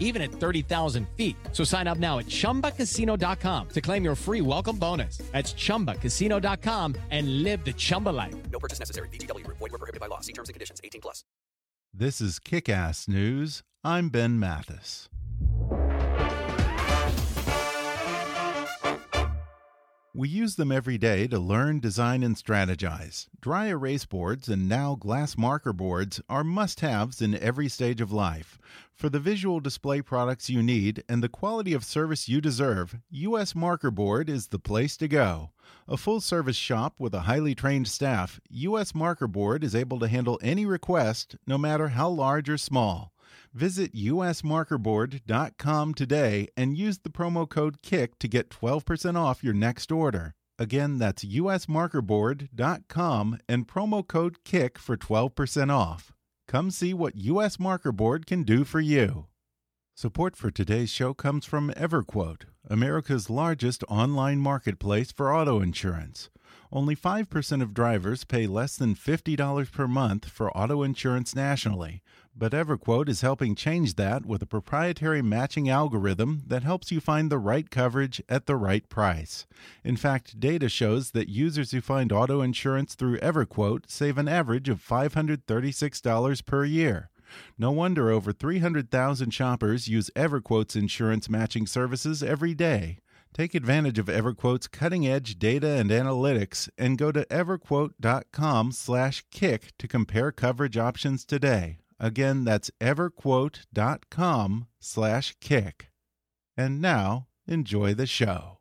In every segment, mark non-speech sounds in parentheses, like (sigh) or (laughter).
even at 30,000 feet. So sign up now at chumbacasino.com to claim your free welcome bonus. That's chumbacasino.com and live the Chumba life. No purchase necessary. VGW Group. Void were prohibited by law. See terms and conditions. 18 plus. This is Kick Ass News. I'm Ben Mathis. We use them every day to learn, design, and strategize. Dry erase boards and now glass marker boards are must haves in every stage of life. For the visual display products you need and the quality of service you deserve, US Marker Board is the place to go. A full service shop with a highly trained staff, US Marker Board is able to handle any request, no matter how large or small. Visit usmarkerboard.com today and use the promo code KICK to get 12% off your next order. Again, that's usmarkerboard.com and promo code KICK for 12% off. Come see what US Marker Board can do for you. Support for today's show comes from EverQuote, America's largest online marketplace for auto insurance. Only 5% of drivers pay less than $50 per month for auto insurance nationally, but EverQuote is helping change that with a proprietary matching algorithm that helps you find the right coverage at the right price. In fact, data shows that users who find auto insurance through EverQuote save an average of $536 per year. No wonder over 300,000 shoppers use EverQuote's insurance matching services every day. Take advantage of EverQuote's cutting-edge data and analytics and go to everquote.com/kick to compare coverage options today. Again, that's everquote.com slash kick. And now, enjoy the show.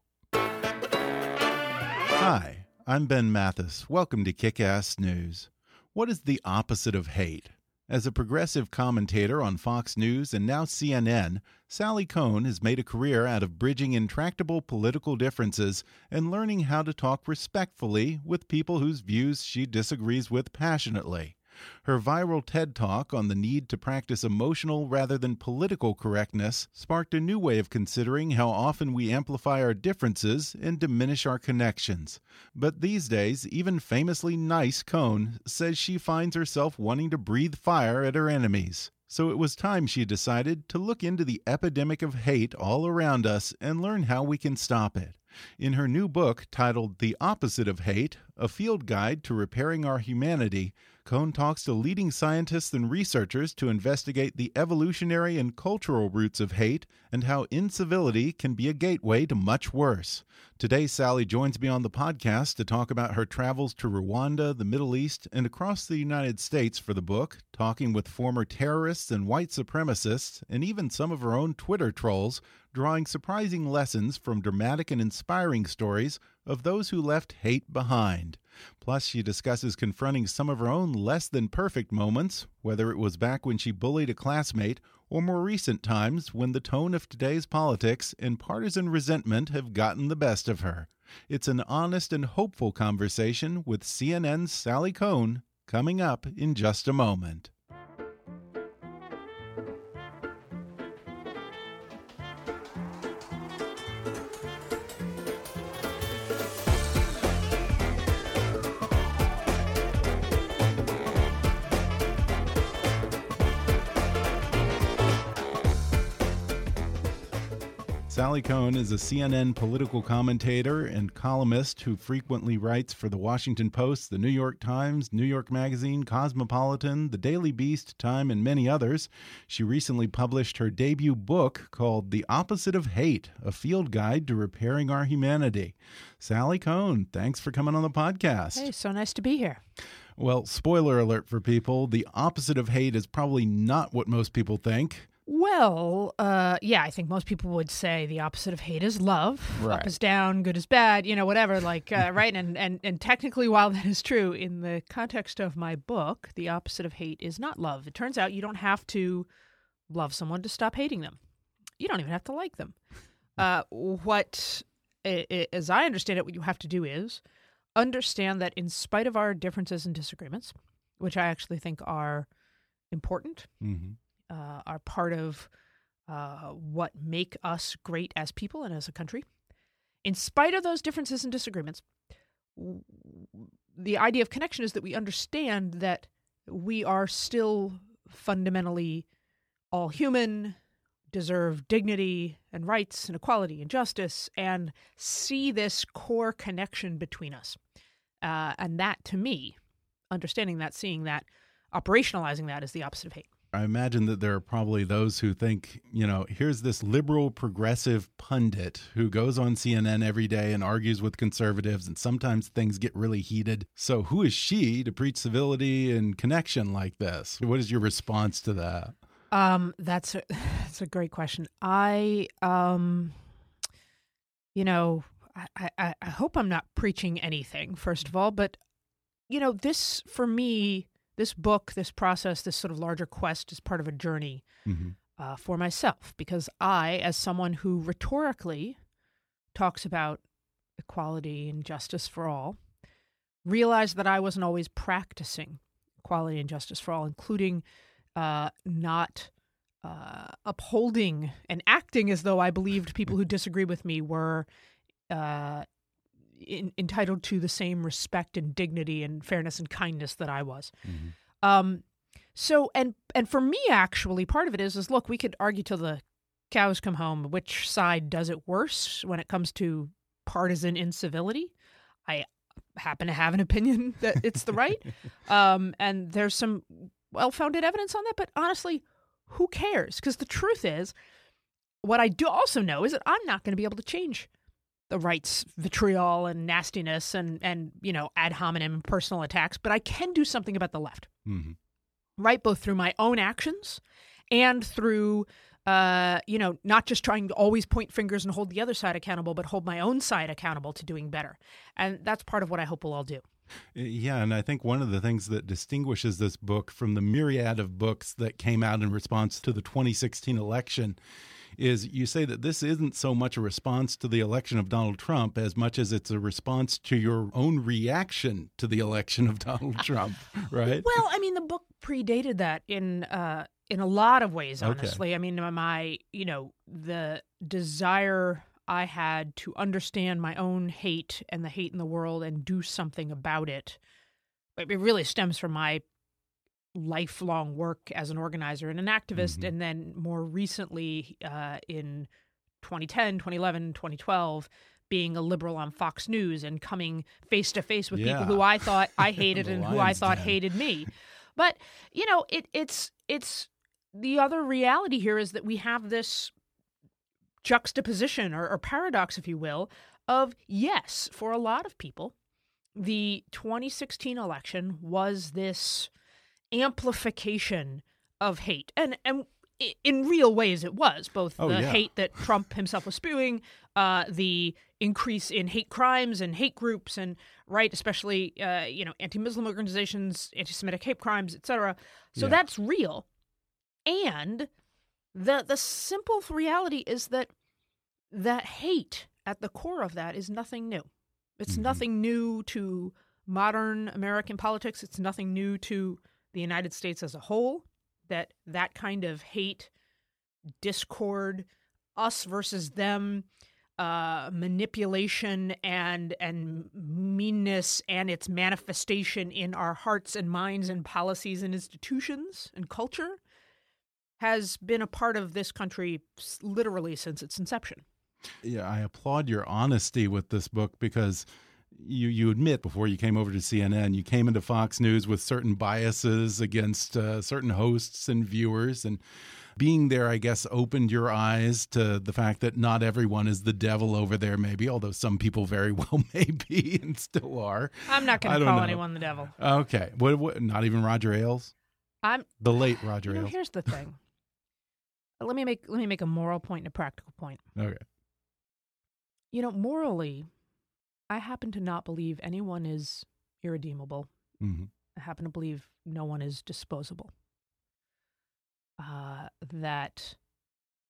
Hi, I'm Ben Mathis. Welcome to Kick-Ass News. What is the opposite of hate? As a progressive commentator on Fox News and now CNN, Sally Kohn has made a career out of bridging intractable political differences and learning how to talk respectfully with people whose views she disagrees with passionately. Her viral TED Talk on the need to practice emotional rather than political correctness sparked a new way of considering how often we amplify our differences and diminish our connections. But these days, even famously nice Kohn says she finds herself wanting to breathe fire at her enemies. So it was time she decided to look into the epidemic of hate all around us and learn how we can stop it. In her new book titled The Opposite of Hate A Field Guide to Repairing Our Humanity, Kohn talks to leading scientists and researchers to investigate the evolutionary and cultural roots of hate and how incivility can be a gateway to much worse. Today, Sally joins me on the podcast to talk about her travels to Rwanda, the Middle East, and across the United States for the book, talking with former terrorists and white supremacists, and even some of her own Twitter trolls, drawing surprising lessons from dramatic and inspiring stories of those who left hate behind. Plus, she discusses confronting some of her own less than perfect moments, whether it was back when she bullied a classmate or more recent times when the tone of today's politics and partisan resentment have gotten the best of her. It's an honest and hopeful conversation with CNN's Sally Kohn coming up in just a moment. Sally Kohn is a CNN political commentator and columnist who frequently writes for the Washington Post, the New York Times, New York Magazine, Cosmopolitan, the Daily Beast, Time, and many others. She recently published her debut book called The Opposite of Hate A Field Guide to Repairing Our Humanity. Sally Kohn, thanks for coming on the podcast. Hey, so nice to be here. Well, spoiler alert for people the opposite of hate is probably not what most people think. Well, uh, yeah, I think most people would say the opposite of hate is love. Right. Up is down, good is bad, you know, whatever. Like, uh, right? And, and and technically, while that is true, in the context of my book, the opposite of hate is not love. It turns out you don't have to love someone to stop hating them. You don't even have to like them. Uh, what, as I understand it, what you have to do is understand that in spite of our differences and disagreements, which I actually think are important, Mm-hmm. Uh, are part of uh, what make us great as people and as a country. In spite of those differences and disagreements, the idea of connection is that we understand that we are still fundamentally all human, deserve dignity and rights and equality and justice, and see this core connection between us. Uh, and that, to me, understanding that, seeing that, operationalizing that is the opposite of hate. I imagine that there are probably those who think, you know, here's this liberal progressive pundit who goes on CNN every day and argues with conservatives, and sometimes things get really heated. So, who is she to preach civility and connection like this? What is your response to that? Um, that's a (sighs) that's a great question. I um, you know, I, I I hope I'm not preaching anything. First of all, but you know, this for me, this book, this process, this sort of larger quest is part of a journey Mm-hmm. uh, for myself because I, as someone who rhetorically talks about equality and justice for all, realized that I wasn't always practicing equality and justice for all, including uh, not uh, upholding and acting as though I believed people who disagree with me were uh, in, entitled to the same respect and dignity and fairness and kindness that I was. Um, so and and for me, actually, part of it is is look, we could argue till the cows come home which side does it worse when it comes to partisan incivility. I happen to have an opinion (laughs) that it's the right, um, and there's some well-founded evidence on that. But honestly, who cares? Because the truth is, what I do also know is that I'm not going to be able to change the right's vitriol and nastiness and and you know ad hominem personal attacks, but I can do something about the left Mm-hmm. right? Both through my own actions and through, uh, you know, not just trying to always point fingers and hold the other side accountable, but hold my own side accountable to doing better. And that's part of what I hope we'll all do. Yeah, and I think one of the things that distinguishes this book from the myriad of books that came out in response to the 2016 election is you say that this isn't so much a response to the election of Donald Trump as much as it's a response to your own reaction to the election of (laughs) Donald Trump, right? Well, I mean, the book predated that in uh, in a lot of ways. Okay. Honestly, I mean, my you know the desire I had to understand my own hate and the hate in the world and do something about. It it really stems from my lifelong work as an organizer and an activist, Mhm. and then more recently uh, in 2010, 2011, 2012. Being a liberal on Fox News and coming face to face with Yeah. people who I thought I (laughs) hated and who I thought hated me. But you know, it it's it's the other reality here is that we have this juxtaposition or, or paradox, if you will, of yes, for a lot of people, the 2016 election was this amplification of hate, and and in real ways it was both Oh, the yeah. hate that Trump himself was spewing, uh, the increase in hate crimes and hate groups, and right, especially uh, you know anti-Muslim organizations, anti-Semitic hate crimes, etc. So Yeah. that's real, and the the simple reality is that that hate at the core of that is nothing new. It's Mhm. nothing new to modern American politics. It's nothing new to the United States as a whole. That that kind of hate, discord, us versus them, uh, manipulation and and meanness and its manifestation in our hearts and minds and policies and institutions and culture has been a part of this country literally since its inception. Yeah, I applaud your honesty with this book because you you admit before you came over to CNN, you came into Fox News with certain biases against uh, certain hosts and viewers, and being there, I guess, opened your eyes to the fact that not everyone is the devil over there. Maybe, although some people very (laughs) well may be and still are. I'm not going to call know. anyone the devil. Okay, what, what? Not even Roger Ailes, I'm. the late Roger (sighs) You know, Ailes. here's the thing. let me make let me make a moral point and a practical point. Okay. You know, morally, I happen to not believe anyone is irredeemable. hmm I happen to believe no one is disposable. Uh, that,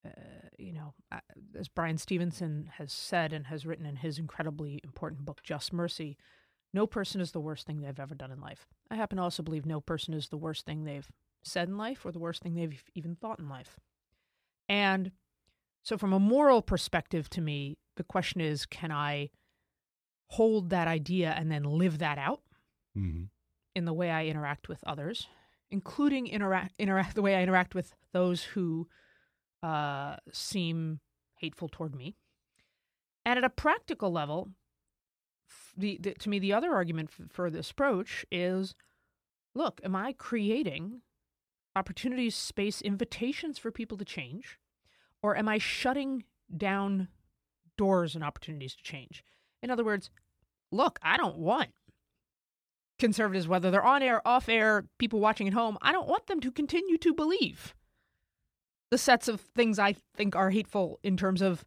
uh, you know, uh, as Bryan Stevenson has said and has written in his incredibly important book, Just Mercy, no person is the worst thing they've ever done in life. I happen to also believe no person is the worst thing they've said in life or the worst thing they've even thought in life. And so, from a moral perspective, to me, the question is can I hold that idea and then live that out? hmm in the way I interact with others, including interact, interact the way I interact with those who uh, seem hateful toward me. And at a practical level, the, the to me the other argument f- for this approach is, look, am I creating opportunities, space, invitations for people to change, or am I shutting down doors and opportunities to change? In other words, look, I don't want conservatives, whether they're on air, off air, people watching at home, I don't want them to continue to believe the sets of things I think are hateful in terms of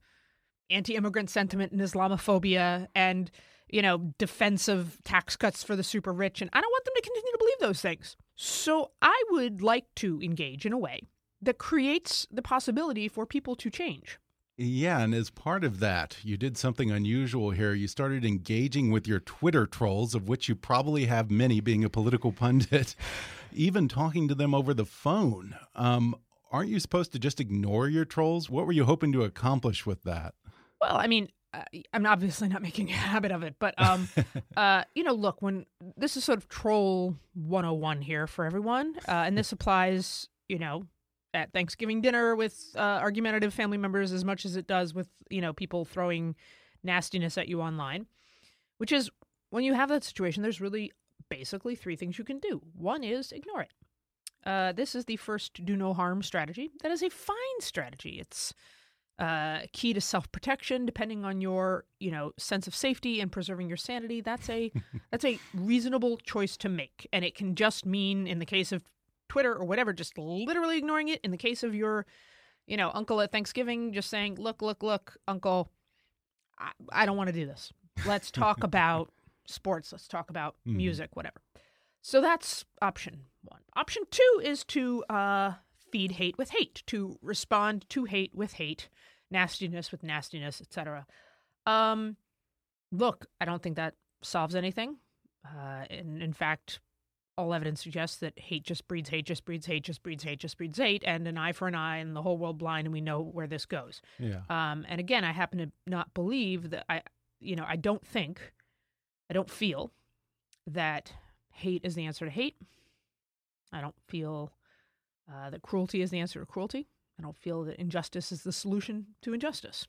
anti immigrant sentiment and Islamophobia and, you know, defense of tax cuts for the super rich. And I don't want them to continue to believe those things. So I would like to engage in a way that creates the possibility for people to change. Yeah, and as part of that, you did something unusual here. You started engaging with your Twitter trolls, of which you probably have many, being a political (laughs) pundit, even talking to them over the phone. Um, aren't you supposed to just ignore your trolls? What were you hoping to accomplish with that? Well, I mean, uh, I'm obviously not (laughs) making a habit of it, but um, (laughs) uh, you know, look, when this is sort of troll 101 here for everyone, uh, and this applies, you know, at Thanksgiving dinner with uh, argumentative family members as much as it does with you know people throwing nastiness at you online, which is when you have that situation, there's really basically three things you can do. One is ignore it. Uh, this is the first do no harm strategy. That is a fine strategy. It's uh, key to self protection, depending on your you know sense of safety and preserving your sanity. That's a (laughs) that's a reasonable choice to make, and it can just mean in the case of Twitter or whatever, just literally ignoring it. In the case of your you know uncle at Thanksgiving, just saying, "Look, look, look, uncle, I, I don't want to do this. Let's talk (laughs) about sports. Let's talk about Mhm. music, whatever." So that's option one. Option two is to uh, feed hate with hate, to respond to hate with hate, nastiness with nastiness, etc. Um, look, I don't think that solves anything. Uh, in, in fact, all evidence suggests that hate just breeds hate, just breeds hate, just breeds hate, just breeds hate, and an eye for an eye, and the whole world blind, and we know where this goes. Yeah. Um, and again, I happen to not believe that I, you know, I don't think, I don't feel that hate is the answer to hate. I don't feel uh, that cruelty is the answer to cruelty. I don't feel that injustice is the solution to injustice.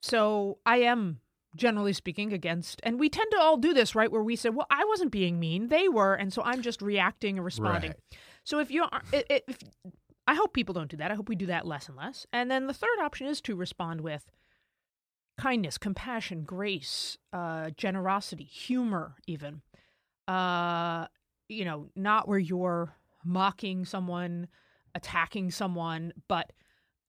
So I am, generally speaking, against, and we tend to all do this, right? Where we say, well, I wasn't being mean, they were, and so I'm just reacting and responding. Right. So if you are, if, I hope people don't do that. I hope we do that less and less. And then the third option is to respond with kindness, compassion, grace, uh, generosity, humor, even. Uh, you know, not where you're mocking someone, attacking someone, but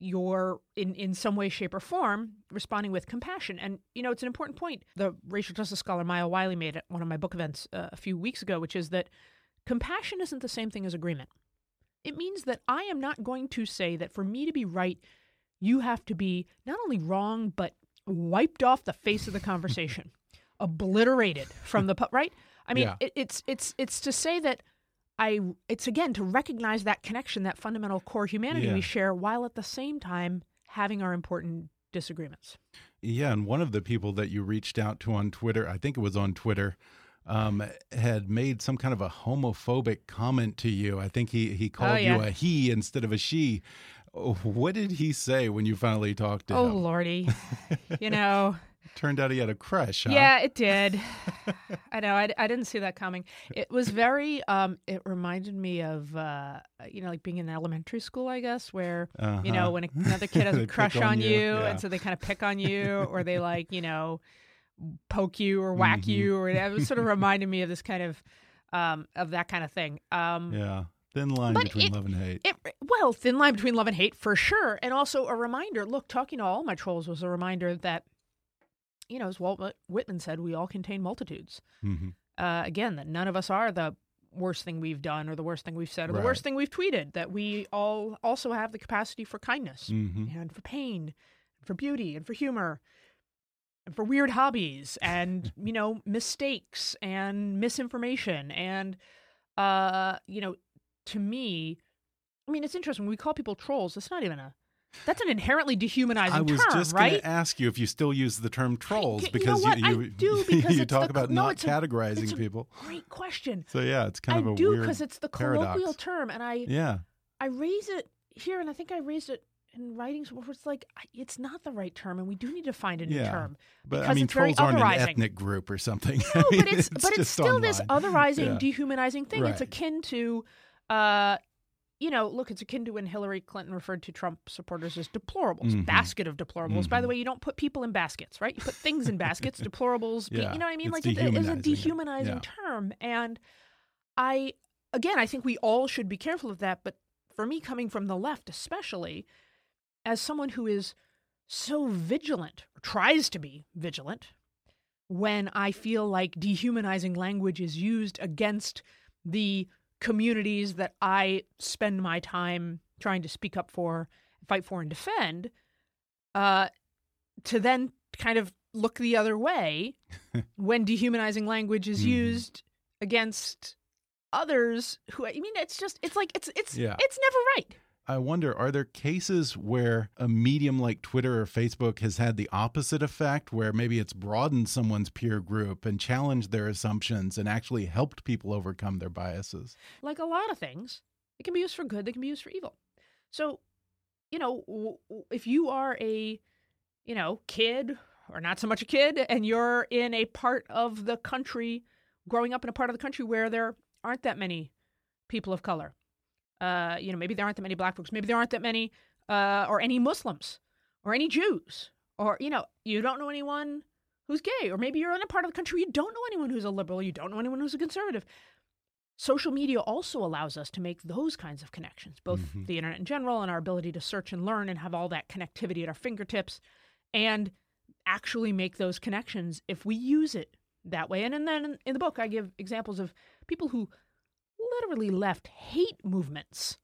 you're in, in some way, shape, or form responding with compassion. And, you know, it's an important point the racial justice scholar Maya Wiley made at one of my book events uh, a few weeks ago, which is that compassion isn't the same thing as agreement. It means that I am not going to say that for me to be right, you have to be not only wrong, but wiped off the face of the conversation, (laughs) obliterated from the right. I mean, Yeah. it, it's it's it's to say that I it's again to recognize that connection, that fundamental core humanity Yeah. we share, while at the same time having our important disagreements. Yeah, and one of the people that you reached out to on Twitter, I think it was on Twitter, um, had made some kind of a homophobic comment to you. I think he he called Oh, yeah. you a he instead of a she. Oh, What did he say when you finally talked to Oh him? Oh lordy, (laughs) you know. Turned out he had a crush, huh? Yeah, it did. (laughs) I know. I, I didn't see that coming. It was very. Um, it reminded me of uh, you know, like being in elementary school, I guess, where you Uh-huh. know when another kid has a (laughs) crush on on you, you, yeah. and so they kind of pick on you, or they (laughs) like you know poke you or whack Mhm. you, or it was sort of reminded me of this kind of um, of that kind of thing. Um, Yeah. Thin line between it- love and hate. it, well, thin line between love and hate for sure, and also a reminder. Look, talking to all my trolls was a reminder that, you know, as Walt Whitman said, we all contain multitudes. hmm Uh, again, that none of us are the worst thing we've done or the worst thing we've said or Right. the worst thing we've tweeted. That we all also have the capacity for kindness hmm and for pain, and for beauty, and for humor, and for weird hobbies, and (laughs) you know, mistakes and misinformation, and uh, you know, to me, I mean, it's interesting when we call people trolls. It's not even a that's an inherently dehumanizing I was term, just going to ask you if you still use the term trolls you know because you I you, do (laughs) because you talk the- about no, not it's categorizing it's a people. Great question. So yeah, it's kind I of a do weird I do because it's the paradox. colloquial term, and I Yeah. I raise it here, and I think I raised it in writings where it's like it's not the right term, and we do need to find a new Yeah. term. But I mean, it's trolls aren't an ethnic group or something. No, I mean, but (laughs) it's, but it's still this otherizing, Yeah. dehumanizing thing. It's akin to, uh, you know, look, it's akin to when Hillary Clinton referred to Trump supporters as deplorables, Mhm. basket of deplorables. By the Mhm. way, you don't put people in baskets, right? You put things in baskets. (laughs) Deplorables, Yeah, you know what I mean? it's like it, is a dehumanizing dehumanizing Yeah. term, and I, again, I think we all should be careful of that. But for me, coming from the left, especially as someone who is so vigilant or tries to be vigilant when I feel like dehumanizing language is used against the communities that I spend my time trying to speak up for, fight for, and defend, uh, to then kind of look the other way (laughs) when dehumanizing language is Mhm. used against others who I mean it's just it's like it's it's Yeah. it's never right. I wonder, are there cases where a medium like Twitter or Facebook has had the opposite effect, where maybe it's broadened someone's peer group and challenged their assumptions and actually helped people overcome their biases? like a lot of things, it can be used for good, they can be used for evil. So, you know, if you are a, you know, kid or not so much a kid, and you're in a part of the country, growing up in a part of the country where there aren't that many people of color, uh, you know, maybe there aren't that many black folks, maybe there aren't that many, uh, or any Muslims, or any Jews, or, you know, you don't know anyone who's gay, or maybe you're in a part of the country you don't know anyone who's a liberal, you don't know anyone who's a conservative social media also allows us to make those kinds of connections, both Mhm. the internet in general and our ability to search and learn and have all that connectivity at our fingertips and actually make those connections if we use it that way. And, and then in the book, I give examples of people who literally left hate movements,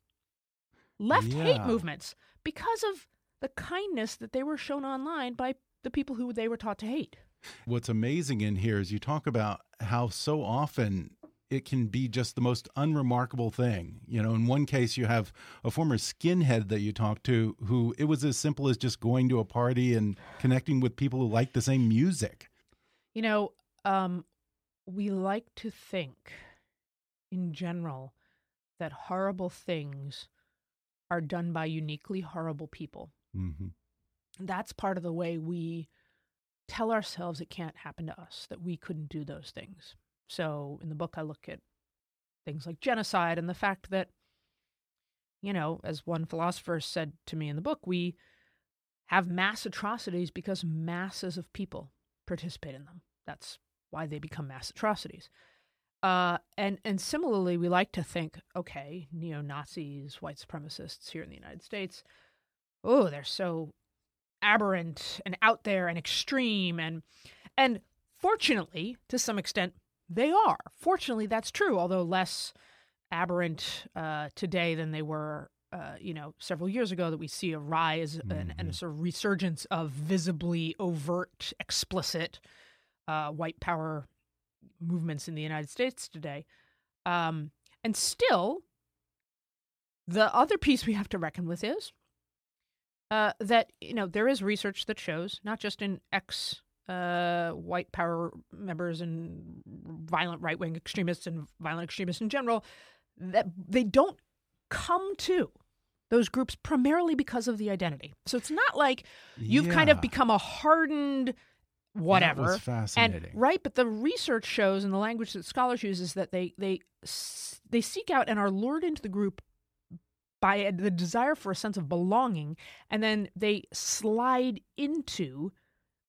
left hate movements because of the kindness that they were shown online by the people who they were taught to hate. What's amazing in here is you talk about how so often it can be just the most unremarkable thing. You know, in one case, you have a former skinhead that you talked to who it was as simple as just going to a party and connecting with people who like the same music. You know, um, we like to think in general that horrible things are done by uniquely horrible people. hmm That's part of the way we tell ourselves it can't happen to us, that we couldn't do those things. So in the book, I look at things like genocide and the fact that, you know, as one philosopher said to me in the book, we have mass atrocities because masses of people participate in them. That's why they become mass atrocities. Uh, and and similarly, we like to think, okay, neo Nazis, white supremacists here in the United States, oh, they're so aberrant and out there and extreme, and and fortunately, to some extent, they are. Fortunately, that's true, although less aberrant uh, today than they were, uh, you know, several years ago. That we see a rise and, and a sort of resurgence of visibly overt, explicit uh, white power movements in the United States today. Um, and still, the other piece we have to reckon with is uh, that you know there is research that shows not just in ex uh, white power members and violent right wing extremists and violent extremists in general that they don't come to those groups primarily because of the identity. So it's not like you've kind of become a hardened whatever. Fascinating. And right, but the research shows, and the language that scholars use is that they they they seek out and are lured into the group by the desire for a sense of belonging, and then they slide into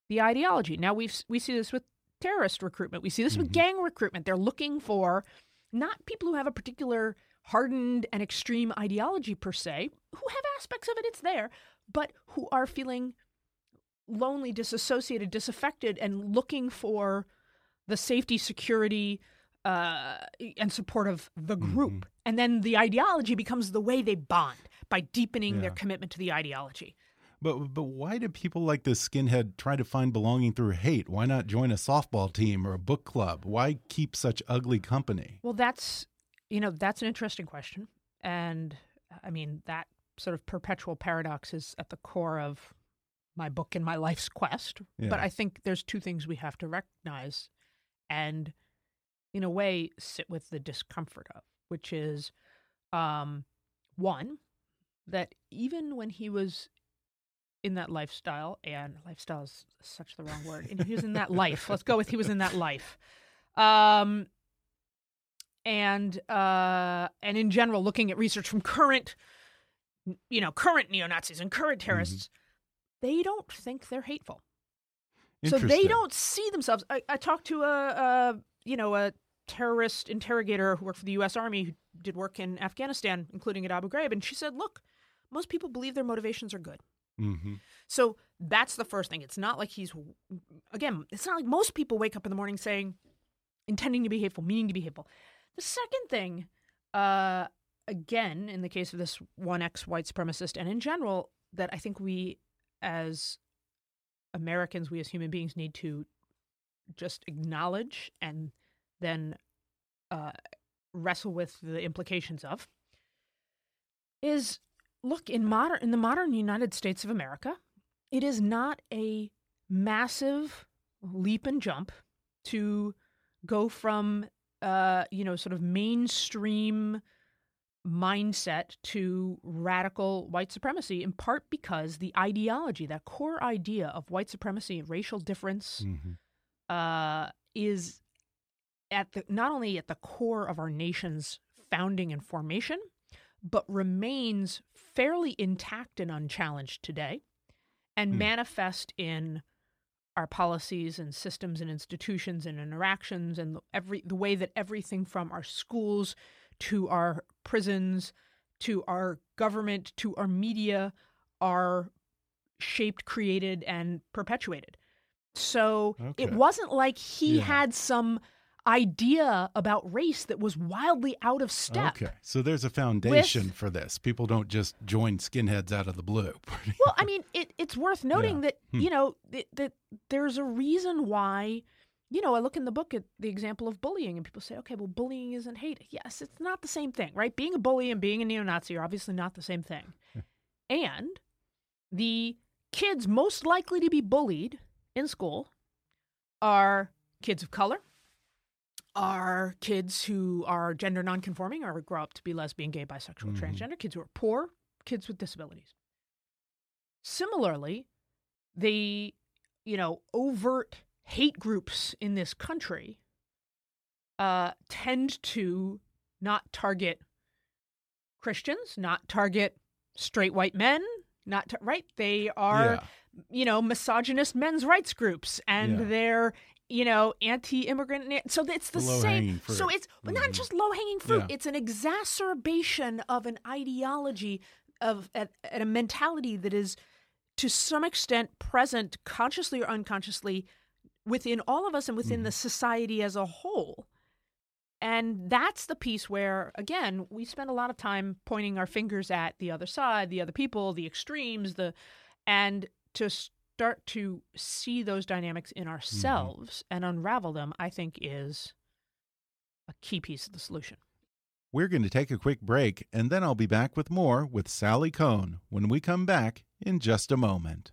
the ideology. Now we we see this with terrorist recruitment. We see this with mm-hmm. gang recruitment. They're looking for not people who have a particular hardened and extreme ideology per se, who have aspects of it. It's there, but who are feeling lonely, disassociated, disaffected, and looking for the safety, security, uh, and support of the group. And then the ideology becomes the way they bond by deepening their commitment to the ideology. But but why do people like this skinhead try to find belonging through hate? Why not join a softball team or a book club? Why keep such ugly company? Well, that's you know that's an interesting question, and I mean that sort of perpetual paradox is at the core of my book and my life's quest. Yeah. But I think there's two things we have to recognize, and in a way sit with the discomfort of, which is, um, one, that even when he was in that lifestyle, and lifestyle is such the wrong word, and he was in that life. Let's go with he was in that life. Um, and uh, and in general, looking at research from current, you know, current neo Nazis and current terrorists, they don't think they're hateful. So they don't see themselves. I, I talked to a, a you know a terrorist interrogator who worked for the U.S. Army who did work in Afghanistan, including at Abu Ghraib, and she said, "Look, most people believe their motivations are good." hmm So that's the first thing. It's not like he's, again, it's not like most people wake up in the morning saying, intending to be hateful, meaning to be hateful. The second thing, uh, again, in the case of this one ex white supremacist and in general, that I think we as Americans, we as human beings need to just acknowledge and then uh, wrestle with the implications of is look in modern in the modern United States of America, it is not a massive leap and jump to go from uh, you know sort of mainstream mindset to radical white supremacy in part because the ideology that core idea of white supremacy and racial difference hmm uh, is at the not only at the core of our nation's founding and formation, but remains fairly intact and unchallenged today, and Hmm. manifest in our policies and systems and institutions and interactions and every the way that everything from our schools to our prisons to our government to our media are shaped, created, and perpetuated. So it wasn't like he Yeah. had some idea about race that was wildly out of step. Okay, so there's a foundation for this. People don't just join skinheads out of the blue. (laughs) Well, I mean, it, it's worth noting Yeah. that Hmm. you know that, that there's a reason why. You know, I look in the book at the example of bullying, and people say, "Okay, well, bullying isn't hate." Yes, it's not the same thing, right? Being a bully and being a neo-Nazi are obviously not the same thing. and the kids most likely to be bullied in school are kids of color, are kids who are gender nonconforming or grow up to be lesbian, gay, bisexual, Mhm. transgender, kids who are poor, kids with disabilities. Similarly, the you know overt hate groups in this country uh, tend to not target Christians, not target straight white men, not right. They are Yeah. you know misogynist men's rights groups, and Yeah. they're you know anti-immigrant. So it's the Low-hanging same. So it's but not just low hanging fruit. Yeah. It's an exacerbation of an ideology of at, at a mentality that is to some extent present consciously or unconsciously within all of us and within the mm-hmm. society as a whole. And that's the piece where, again, we spend a lot of time pointing our fingers at the other side, the other people, the extremes, the and to start to see those dynamics in mm-hmm. ourselves and unravel them, I think is a key piece of the solution. We're going to take a quick break, and then I'll be back with more with Sally Kohn when we come back in just a moment.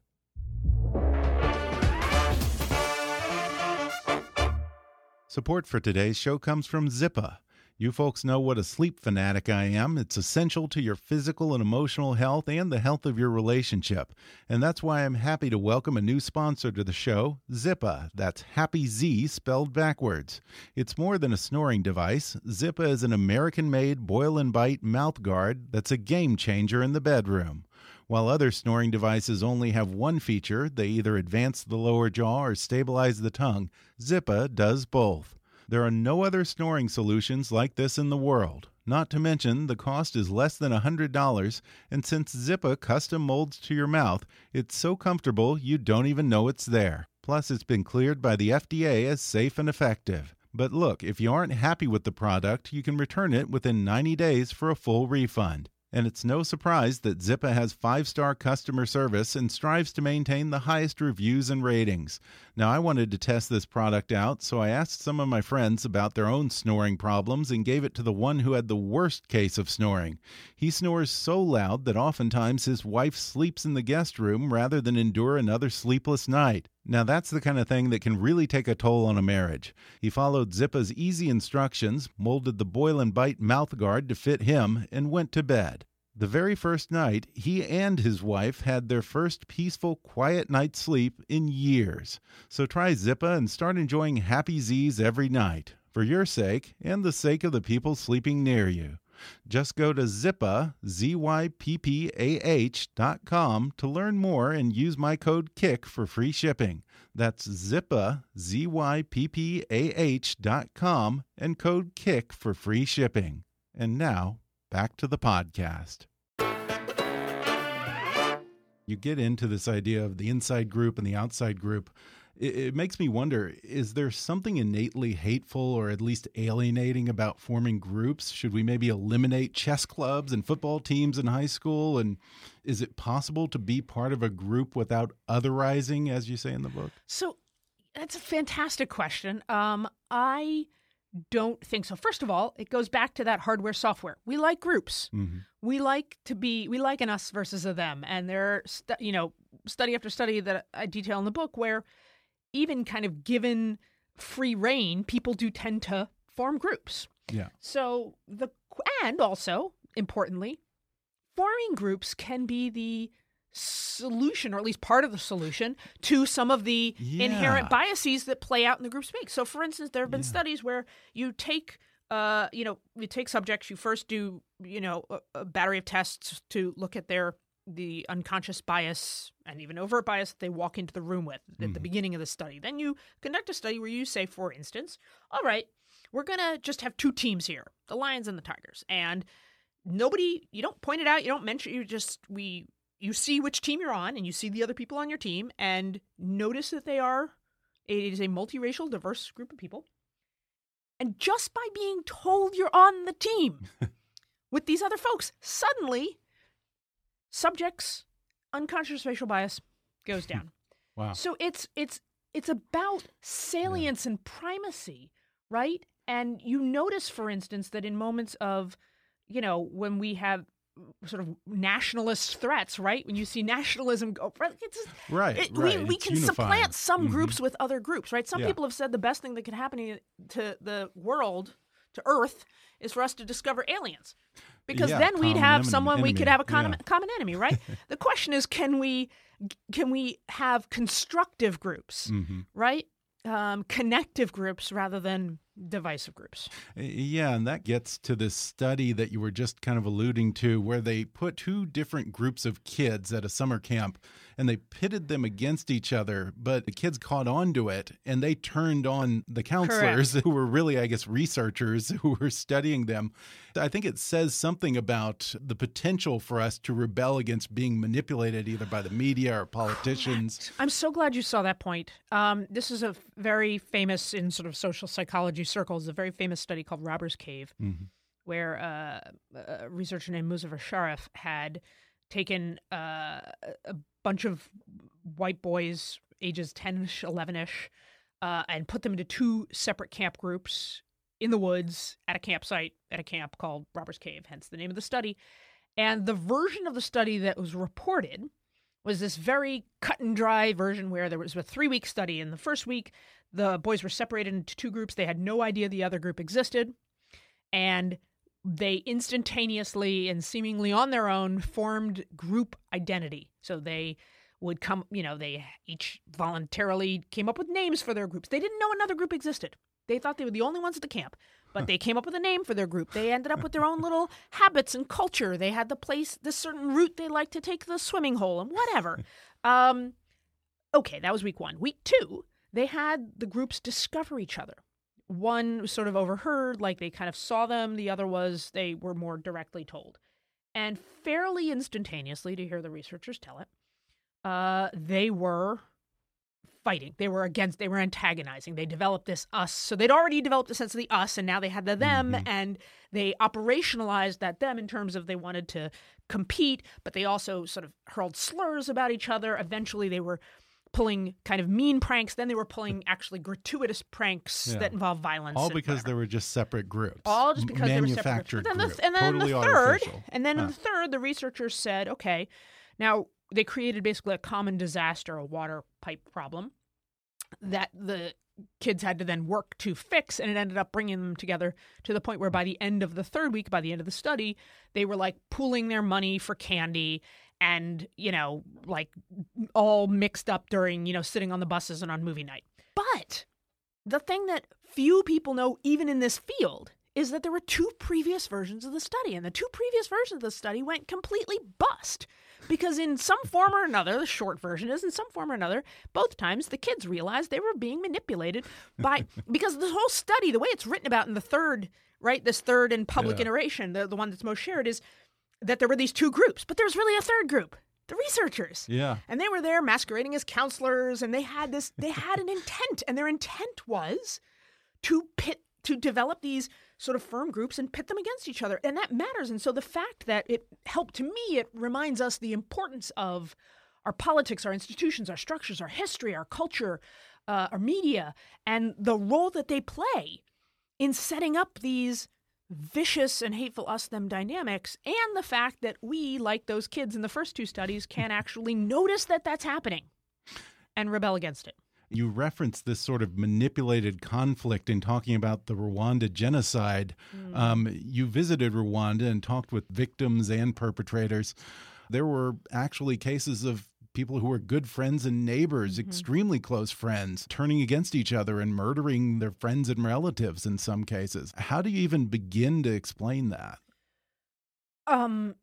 Support for today's show comes from Zyppah. You folks know what a sleep fanatic I am. It's essential to your physical and emotional health and the health of your relationship. And that's why I'm happy to welcome a new sponsor to the show, Zyppah. That's Happy Z spelled backwards. It's more than a snoring device. Zippa is an American made boil and bite mouth guard that's a game changer in the bedroom. While other snoring devices only have one feature, they either advance the lower jaw or stabilize the tongue, Zyppah does both. There are no other snoring solutions like this in the world. Not to mention, the cost is less than $100, and since Zyppah custom molds to your mouth, it's so comfortable you don't even know it's there. Plus, it's been cleared by the FDA as safe and effective. But look, if you aren't happy with the product, you can return it within 90 days for a full refund. And it's no surprise that Zyppah has five star customer service and strives to maintain the highest reviews and ratings. Now, I wanted to test this product out, so I asked some of my friends about their own snoring problems and gave it to the one who had the worst case of snoring. He snores so loud that oftentimes his wife sleeps in the guest room rather than endure another sleepless night. Now, that's the kind of thing that can really take a toll on a marriage. He followed Zyppah's easy instructions, molded the boil and bite mouth guard to fit him, and went to bed. The very first night, he and his wife had their first peaceful, quiet night's sleep in years. So try Zyppah and start enjoying happy Z's every night, for your sake and the sake of the people sleeping near you. Just go to Zyppah, Z-Y-P-P-A-H dot com to learn more and use my code KICK for free shipping. That's Zyppah, Z-Y-P-P-A-H dot com and code KICK for free shipping. And now, back to the podcast. You get into this idea of the inside group and the outside group. It, it, makes me wonder is there something innately hateful or at least alienating about forming groups? Should we maybe eliminate chess clubs and football teams in high school? And is it possible to be part of a group without otherizing, as you say in the book? So that's a fantastic question. Um, I don't think so. First of all, it goes back to that hardware software. We like groups. Mm-hmm. We like to be we like an us versus a them, and there, stu- you know, study after study that I detail in the book where even kind of given free reign, people do tend to form groups. Yeah. So the and also importantly, forming groups can be the solution, or at least part of the solution, to some of the Yeah. inherent biases that play out in the group speak. So, for instance, there have been Yeah. studies where you take, uh, you know, you take subjects, you first do, you know, a, a battery of tests to look at their the unconscious bias and even overt bias that they walk into the room with at the beginning of the study. Then you conduct a study where you say, for instance, all right, we're gonna just have two teams here, the Lions and the Tigers, and nobody you don't point it out you don't mention you just we you see which team you're on and you see the other people on your team and notice that they are it is a multiracial diverse group of people and just by being told you're on the team (laughs) with these other folks suddenly subjects unconscious racial bias goes (laughs) down Wow. so it's it's it's about salience and primacy, right? And you notice, for instance, that in moments of, you know, when we have sort of nationalist threats, right? When you see nationalism go, right, it's just- Right, it- right. we, we can unifying. supplant some Mhm. groups with other groups, right? Some Yeah. people have said the best thing that could happen to the world, to Earth, is for us to discover aliens. Because Yeah, then we'd have enemy- someone we could have a common, yeah. common enemy, right? (laughs) the question is, can we can we have constructive groups, hmm right? Um, connective groups rather than divisive groups. Yeah, and that gets to this study that you were just kind of alluding to, where they put two different groups of kids at a summer camp and they pitted them against each other, but the kids caught on to it and they turned on the counselors who were really, I guess, researchers (laughs) who were studying them. I think it says something about the potential for us to rebel against being manipulated either by the media or politicians. I'm so glad you saw that point. Um, this is a very famous in sort of social psychology circles, a very famous study called Robber's Cave, Mhm. where uh, a researcher named Muzafer Sherif had taken uh, a bunch of white boys, ages 10ish, 11ish, uh, and put them into two separate camp groups in the woods at a campsite at a camp called Robber's Cave, hence the name of the study. And the version of the study that was reported was this very cut and dry version where there was a three week study. In the first week, the boys were separated into two groups. They had no idea the other group existed. and they instantaneously and seemingly on their own formed group identity. So they would come, you know, they each voluntarily came up with names for their groups. They didn't know another group existed. They thought they were the only ones at the camp, but they came up with a name for their group. They ended up with their own little habits and culture. They had the place, the certain route they like to take the swimming hole and whatever. Um, okay, that was week one. Week two, they had the groups discover each other. One was sort of overheard, like they kind of saw them. The other was they were more directly told. And fairly instantaneously, to hear the researchers tell it, uh, they were fighting. They were against, they were antagonizing. They developed this us. So they'd already developed a sense of the us, and now they had the them, mm-hmm. and they operationalized that them in terms of they wanted to compete, but they also sort of hurled slurs about each other. Eventually, they were pulling kind of mean pranks. Then they were pulling (laughs) actually gratuitous pranks Yeah. that involve violence. All because whatever. they were just separate groups. all just because they were separate manufactured groups. But then the, and then totally the third, artificial. and then in the third, the researchers said, okay, now they created basically a common disaster, a water pipe problem that the kids had to then work to fix, and it ended up bringing them together to the point where by the end of the third week, by the end of the study, they were like pooling their money for candy. And, you know, like all mixed up during, you know, sitting on the buses and on movie night. But the thing that few people know, even in this field, is that there were two previous versions of the study, and the two previous versions of the study went completely bust. Because in some form or another, the short version is in some form or another, both times the kids realized they were being manipulated by (laughs) because the whole study, the way it's written about in the third, right, this third and public Yeah. iteration, the, the one that's most shared, is that there were these two groups, but there's really a third group, the researchers Yeah. and they were there masquerading as counselors and they had this they had an intent and their intent was to pit to develop these sort of firm groups and pit them against each other and that matters. And so the fact that it helped to me it reminds us the importance of our politics our institutions our structures our history our culture uh, our media and the role that they play in setting up these vicious and hateful us them dynamics and the fact that we like those kids in the first two studies can (laughs) actually notice that that's happening and rebel against it You referenced this sort of manipulated conflict in talking about the Rwanda genocide. Mm. Um, you visited Rwanda and talked with victims and perpetrators. There were actually cases of people who were good friends and neighbors, Mm-hmm. extremely close friends, turning against each other and murdering their friends and relatives in some cases. How do you even begin to explain that? um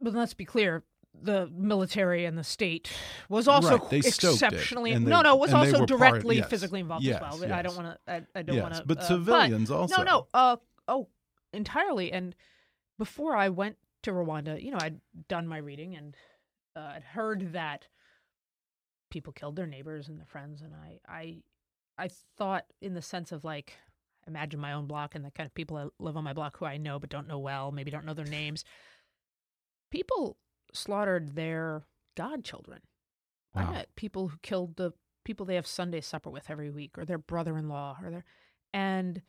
but let's be clear the military and the state was also Right, they stoked it, exceptionally they- no no was also were part- directly yes, physically involved yes, as well i don't want to I, I don't Yes, want to but civilians also. no no uh oh entirely and before i went to rwanda you know i'd done my reading and uh, i'd heard that people killed their neighbors and their friends and i i i thought in the sense of like imagine my own block and the kind of people that live on my block who i know but don't know well maybe don't know their names. People slaughtered their godchildren. I met people who killed the people they have sunday supper with every week or their brother-in-law or their and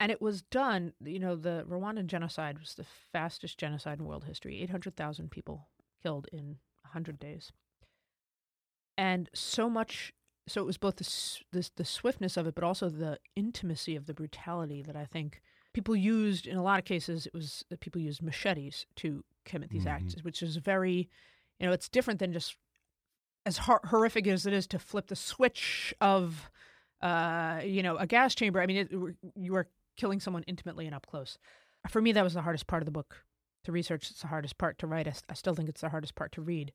and it was done you know the rwandan genocide was the fastest genocide in world history 800000 people killed in 100 days. And so much so it was both the, the the swiftness of it but also the intimacy of the brutality that i think people used in a lot of cases it was that people used machetes to commit these acts which is very you know it's different than just as hor- horrific as it is to flip the switch of uh you know a gas chamber. I mean it, you are killing someone intimately and up close. For me that was the hardest part of the book. To research it's the hardest part to write. I still think it's the hardest part to read.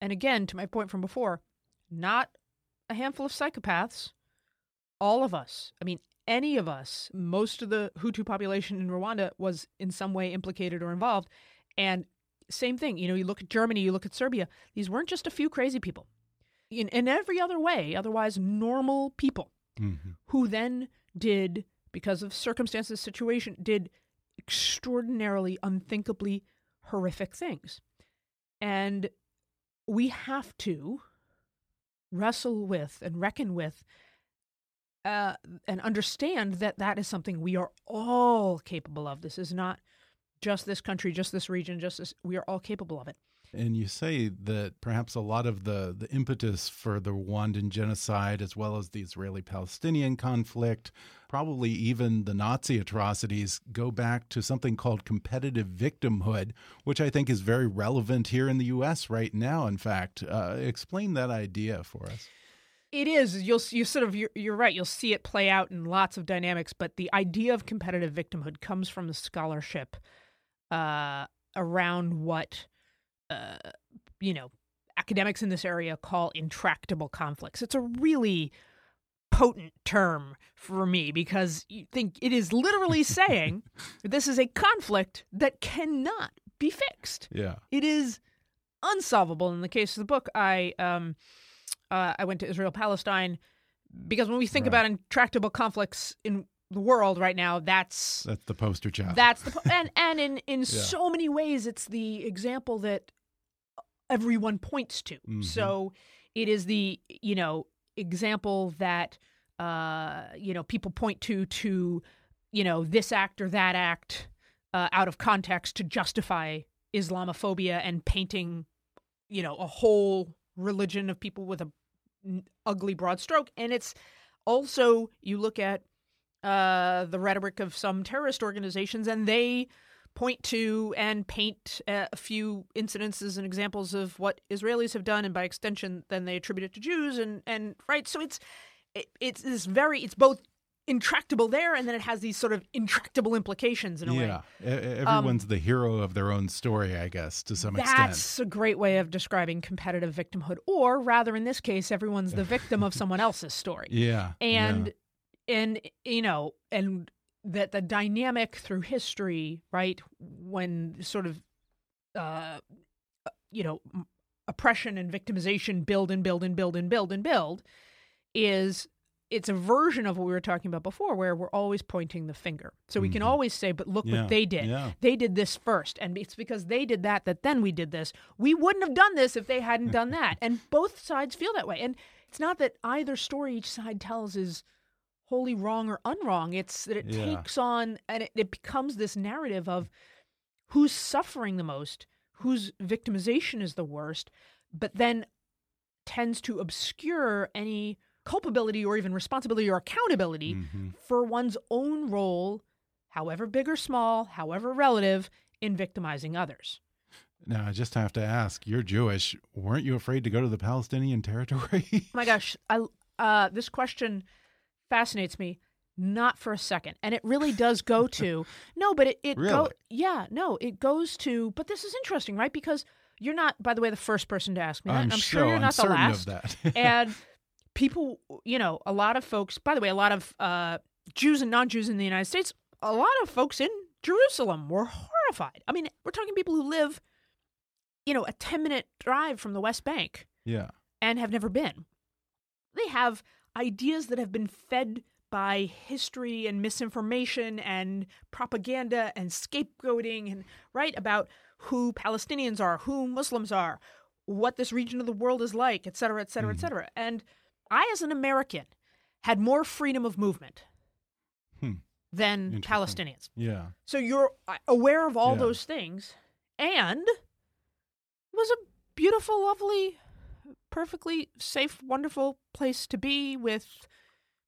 And again to my point from before not a handful of psychopaths. All of us. I mean any of us most of the hutu population in rwanda was in some way implicated or involved. And same thing you know you look at germany you look at serbia these weren't just a few crazy people. In, in every other way otherwise normal people Mhm. who then did because of circumstances situation did extraordinarily unthinkably horrific things. And we have to wrestle with and reckon with uh, and understand that that is something we are all capable of this is not just this country just this region just this we are all capable of it And you say that perhaps a lot of the, the impetus for the Rwandan genocide, as well as the Israeli Palestinian conflict, probably even the Nazi atrocities, go back to something called competitive victimhood, which I think is very relevant here in the U.S. right now, in fact. Uh, explain that idea for us. It is. You'll you sort of you're, you're, right. You'll see it play out in lots of dynamics, but the idea of competitive victimhood comes from the scholarship uh, around what uh, you know, academics in this area call intractable conflicts. It's a really potent term for me because you think it is literally saying (laughs) this is a conflict that cannot be fixed. Yeah. It is unsolvable. In the case of the book, I um uh, I went to Israel Palestine because when we think right. about intractable conflicts in the world right now that's that's the poster child that's the (laughs) and and in in yeah. so many ways it's the example that everyone points to mm-hmm. so it is the you know example that uh you know people point to to you know this act or that act uh, out of context to justify islamophobia and painting you know a whole religion of people with a ugly broad stroke and it's also you look at uh, the rhetoric of some terrorist organizations, and they point to and paint a few incidences and examples of what Israelis have done, and by extension, then they attribute it to Jews, and and right. So it's it, it's this very it's both intractable there, and then it has these sort of intractable implications in a yeah. way. Yeah, everyone's um, the hero of their own story, I guess, to some that's extent. That's a great way of describing competitive victimhood, or rather, in this case, everyone's the victim of someone else's story. (laughs) Yeah, and yeah and you know and that the dynamic through history right when sort of uh you know oppression and victimization build and build and build and build and build is it's a version of what we were talking about before where we're always pointing the finger so we mm-hmm. can always say but look yeah. what they did yeah. they did this first and it's because they did that that then we did this we wouldn't have done this if they hadn't done (laughs) that and both sides feel that way and it's not that either story each side tells is wholly wrong or unwrong. It's that it yeah. takes on and it, it becomes this narrative of who's suffering the most, whose victimization is the worst, but then tends to obscure any culpability or even responsibility or accountability mm-hmm. for one's own role, however big or small, however relative, in victimizing others. Now, I just have to ask you're Jewish. Weren't you afraid to go to the Palestinian territory? (laughs) oh my gosh. I, uh, this question fascinates me not for a second and it really does go (laughs) to no but it, it really? go yeah no it goes to but this is interesting right because you're not by the way the first person to ask me that i'm, I'm sure so you're not the last of that. and (laughs) people you know a lot of folks by the way a lot of uh, jews and non-jews in the united states a lot of folks in jerusalem were horrified i mean we're talking people who live you know a 10 minute drive from the west bank yeah and have never been they have ideas that have been fed by history and misinformation and propaganda and scapegoating and right about who Palestinians are, who Muslims are, what this region of the world is like, et cetera, et cetera, mm. et cetera. And I, as an American, had more freedom of movement hmm. than Palestinians. Yeah. So you're uh, aware of all yeah. those things, and it was a beautiful, lovely perfectly safe, wonderful place to be with,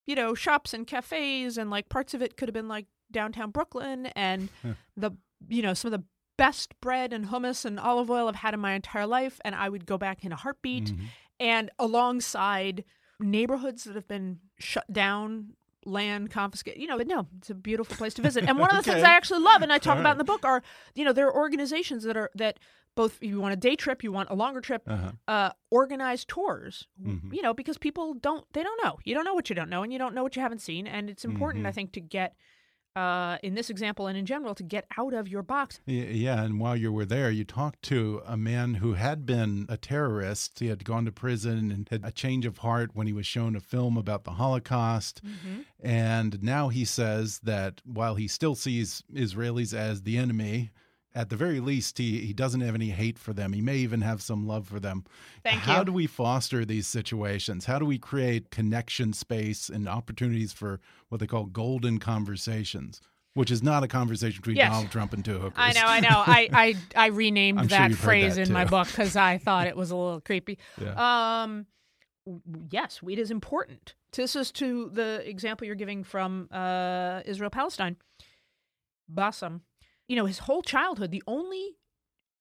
you know, shops and cafes and like parts of it could have been like downtown Brooklyn and (laughs) the, you know, some of the best bread and hummus and olive oil I've had in my entire life. And I would go back in a heartbeat. Mm-hmm. And alongside neighborhoods that have been shut down, land confiscated, you know, but no, it's a beautiful place to visit. And one of the (laughs) okay. things I actually love and I talk All about right. in the book are, you know, there are organizations that are, that both if you want a day trip, you want a longer trip, uh-huh. uh, organized tours. Mm-hmm. You know, because people don't they don't know. You don't know what you don't know, and you don't know what you haven't seen. And it's important, mm-hmm. I think, to get uh, in this example and in general to get out of your box. Yeah, and while you were there, you talked to a man who had been a terrorist. He had gone to prison and had a change of heart when he was shown a film about the Holocaust. Mm -hmm. And now he says that while he still sees Israelis as the enemy, at the very least, he, he doesn't have any hate for them. He may even have some love for them. Thank How you. do we foster these situations? How do we create connection space and opportunities for what they call golden conversations? which is not a conversation between Yes. Donald Trump and two hookers. I know, I know. I (laughs) I, I renamed I'm that you've phrase that in my book because I (laughs) thought it was a little creepy. Yeah. Um, yes, weed is important. This is to the example you're giving from uh, Israel Palestine. Bassam, you know, his whole childhood, the only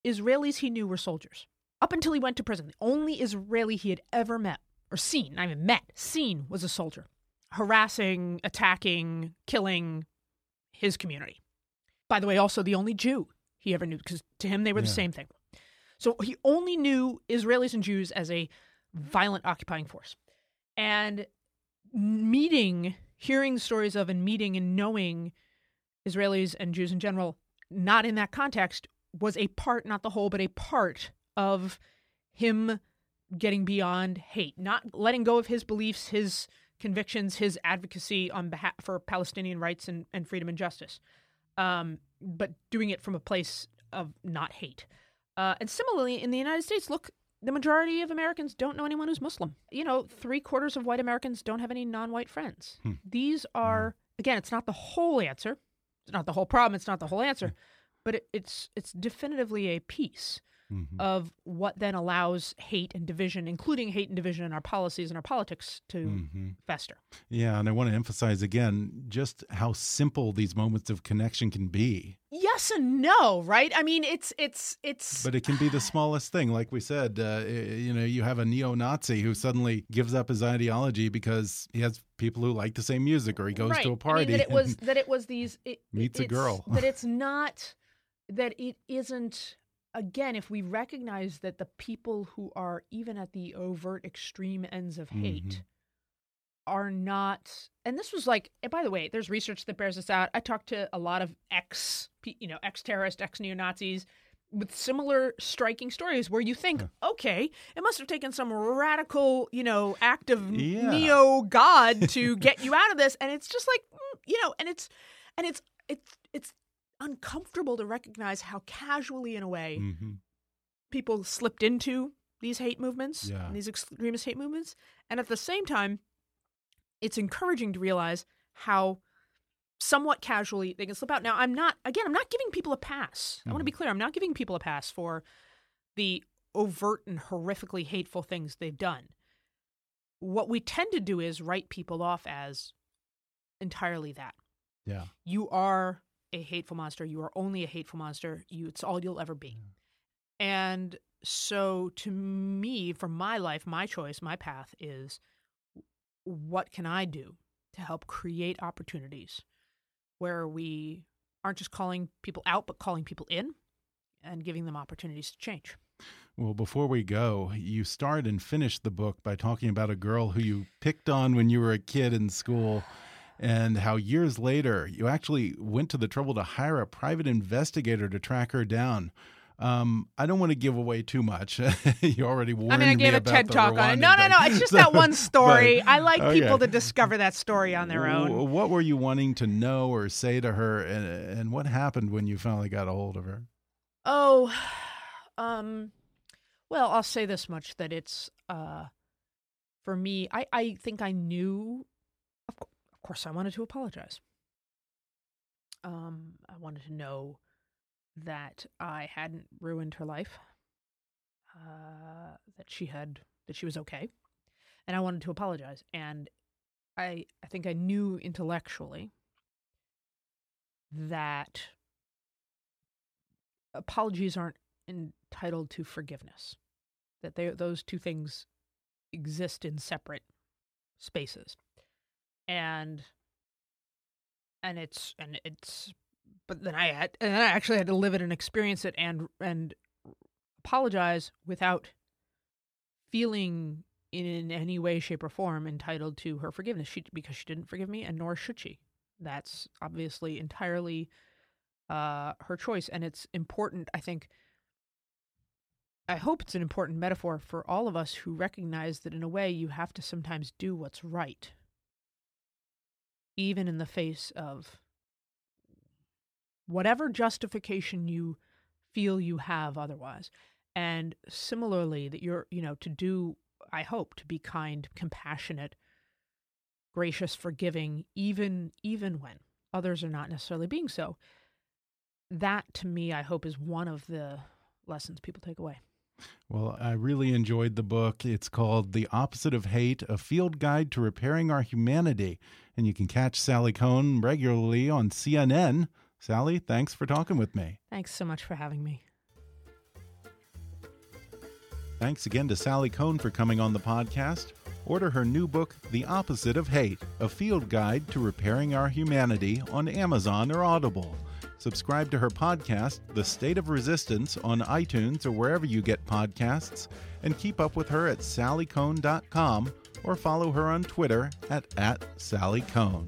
Israelis he knew were soldiers. Up until he went to prison, the only Israeli he had ever met or seen, not even met, seen was a soldier harassing, attacking, killing his community. By the way, also the only Jew he ever knew, because to him they were the same thing. So he only knew Israelis and Jews as a violent occupying force. And meeting, hearing stories of, and meeting and knowing Israelis and Jews in general, not in that context, was a part, not the whole, but a part of him getting beyond hate, not letting go of his beliefs, his convictions, his advocacy on behalf for Palestinian rights and, and freedom and justice, um, but doing it from a place of not hate. Uh, and similarly, in the United States, look, the majority of Americans don't know anyone who's Muslim. You know, three quarters of white Americans don't have any non white friends. These are, again, it's not the whole answer. It's not the whole problem. It's not the whole answer. But it, it's it's definitively a piece Mhm. of what then allows hate and division, including hate and division in our policies and our politics, to Mhm. fester. Yeah, and I want to emphasize again just how simple these moments of connection can be. Yes and no, right? I mean, it's it's it's. But it can be the smallest thing. Like we said, uh, you know, you have a neo Nazi who suddenly gives up his ideology because he has people who like the same music or he goes right. to a party. I mean, that it (laughs) was that it was these it, meets a girl. that (laughs) it's not that it isn't. Again, if we recognize that the people who are even at the overt extreme ends of hate Mhm. Are not, and this was like, and by the way, there's research that bears this out. I talked to a lot of ex, you know, ex terrorist, ex neo Nazis with similar striking stories where you think, okay, it must have taken some radical, you know, act of Yeah. neo god to (laughs) get you out of this, and it's just like, mm, you know, and it's, and it's, it's, it's uncomfortable to recognize how casually, in a way, Mhm. people slipped into these hate movements, Yeah. these extremist hate movements, and at the same time, it's encouraging to realize how somewhat casually they can slip out. Now, I'm not again, I'm not giving people a pass. I want to be mm-hmm. clear, I'm not giving people a pass for the overt and horrifically hateful things they've done. What we tend to do is write people off as entirely that Yeah. you are a hateful monster. You are only a hateful monster. You it's all you'll ever be. And so to me, for my life, my choice, my path is what can I do to help create opportunities where we aren't just calling people out, but calling people in and giving them opportunities to change. Well, before we go, you start and finish the book by talking about a girl who you picked on when you were a kid in school and how years later you actually went to the trouble to hire a private investigator to track her down. Um, I don't want to give away too much. (laughs) you already warned I mean, I gave me a TED talk on it. No, no, no. It's just So- that one (laughs) story. but- I like people to discover that story on their own. What were you wanting to know or say to her, and, and what happened when you finally got a hold of her? Oh, (sighs) um, well, I'll say this much that it's uh, for me. I I think I knew. Of, of course, I wanted to apologize. Um, I wanted to know that I hadn't ruined her life. Uh, that she had that she was okay, and I wanted to apologize. And I I think I knew intellectually that apologies aren't entitled to forgiveness. That they those two things exist in separate spaces. And and it's and it's but then I had and I actually had to live it and experience it and and apologize without feeling in any way, shape, or form entitled to her forgiveness. She because she didn't forgive me, and nor should she. That's obviously entirely uh, her choice, and it's important. I think. I hope it's an important metaphor for all of us who recognize that in a way you have to sometimes do what's right, even in the face of whatever justification you feel you have otherwise. And similarly, that you're, you know, to do, I hope, to be kind, compassionate, gracious, forgiving, even even when others are not necessarily being so. That to me, I hope, is one of the lessons people take away. Well, I really enjoyed the book. It's called The Opposite of Hate A Field Guide to Repairing Our Humanity. And you can catch Sally Kohn regularly on CNN. Sally, thanks for talking with me. Thanks so much for having me. Thanks again to Sally Kohn for coming on the podcast. Order her new book, The Opposite of Hate A Field Guide to Repairing Our Humanity, on Amazon or Audible. Subscribe to her podcast, The State of Resistance, on iTunes or wherever you get podcasts, and keep up with her at sallykohn.com or follow her on Twitter at, at sallykohn.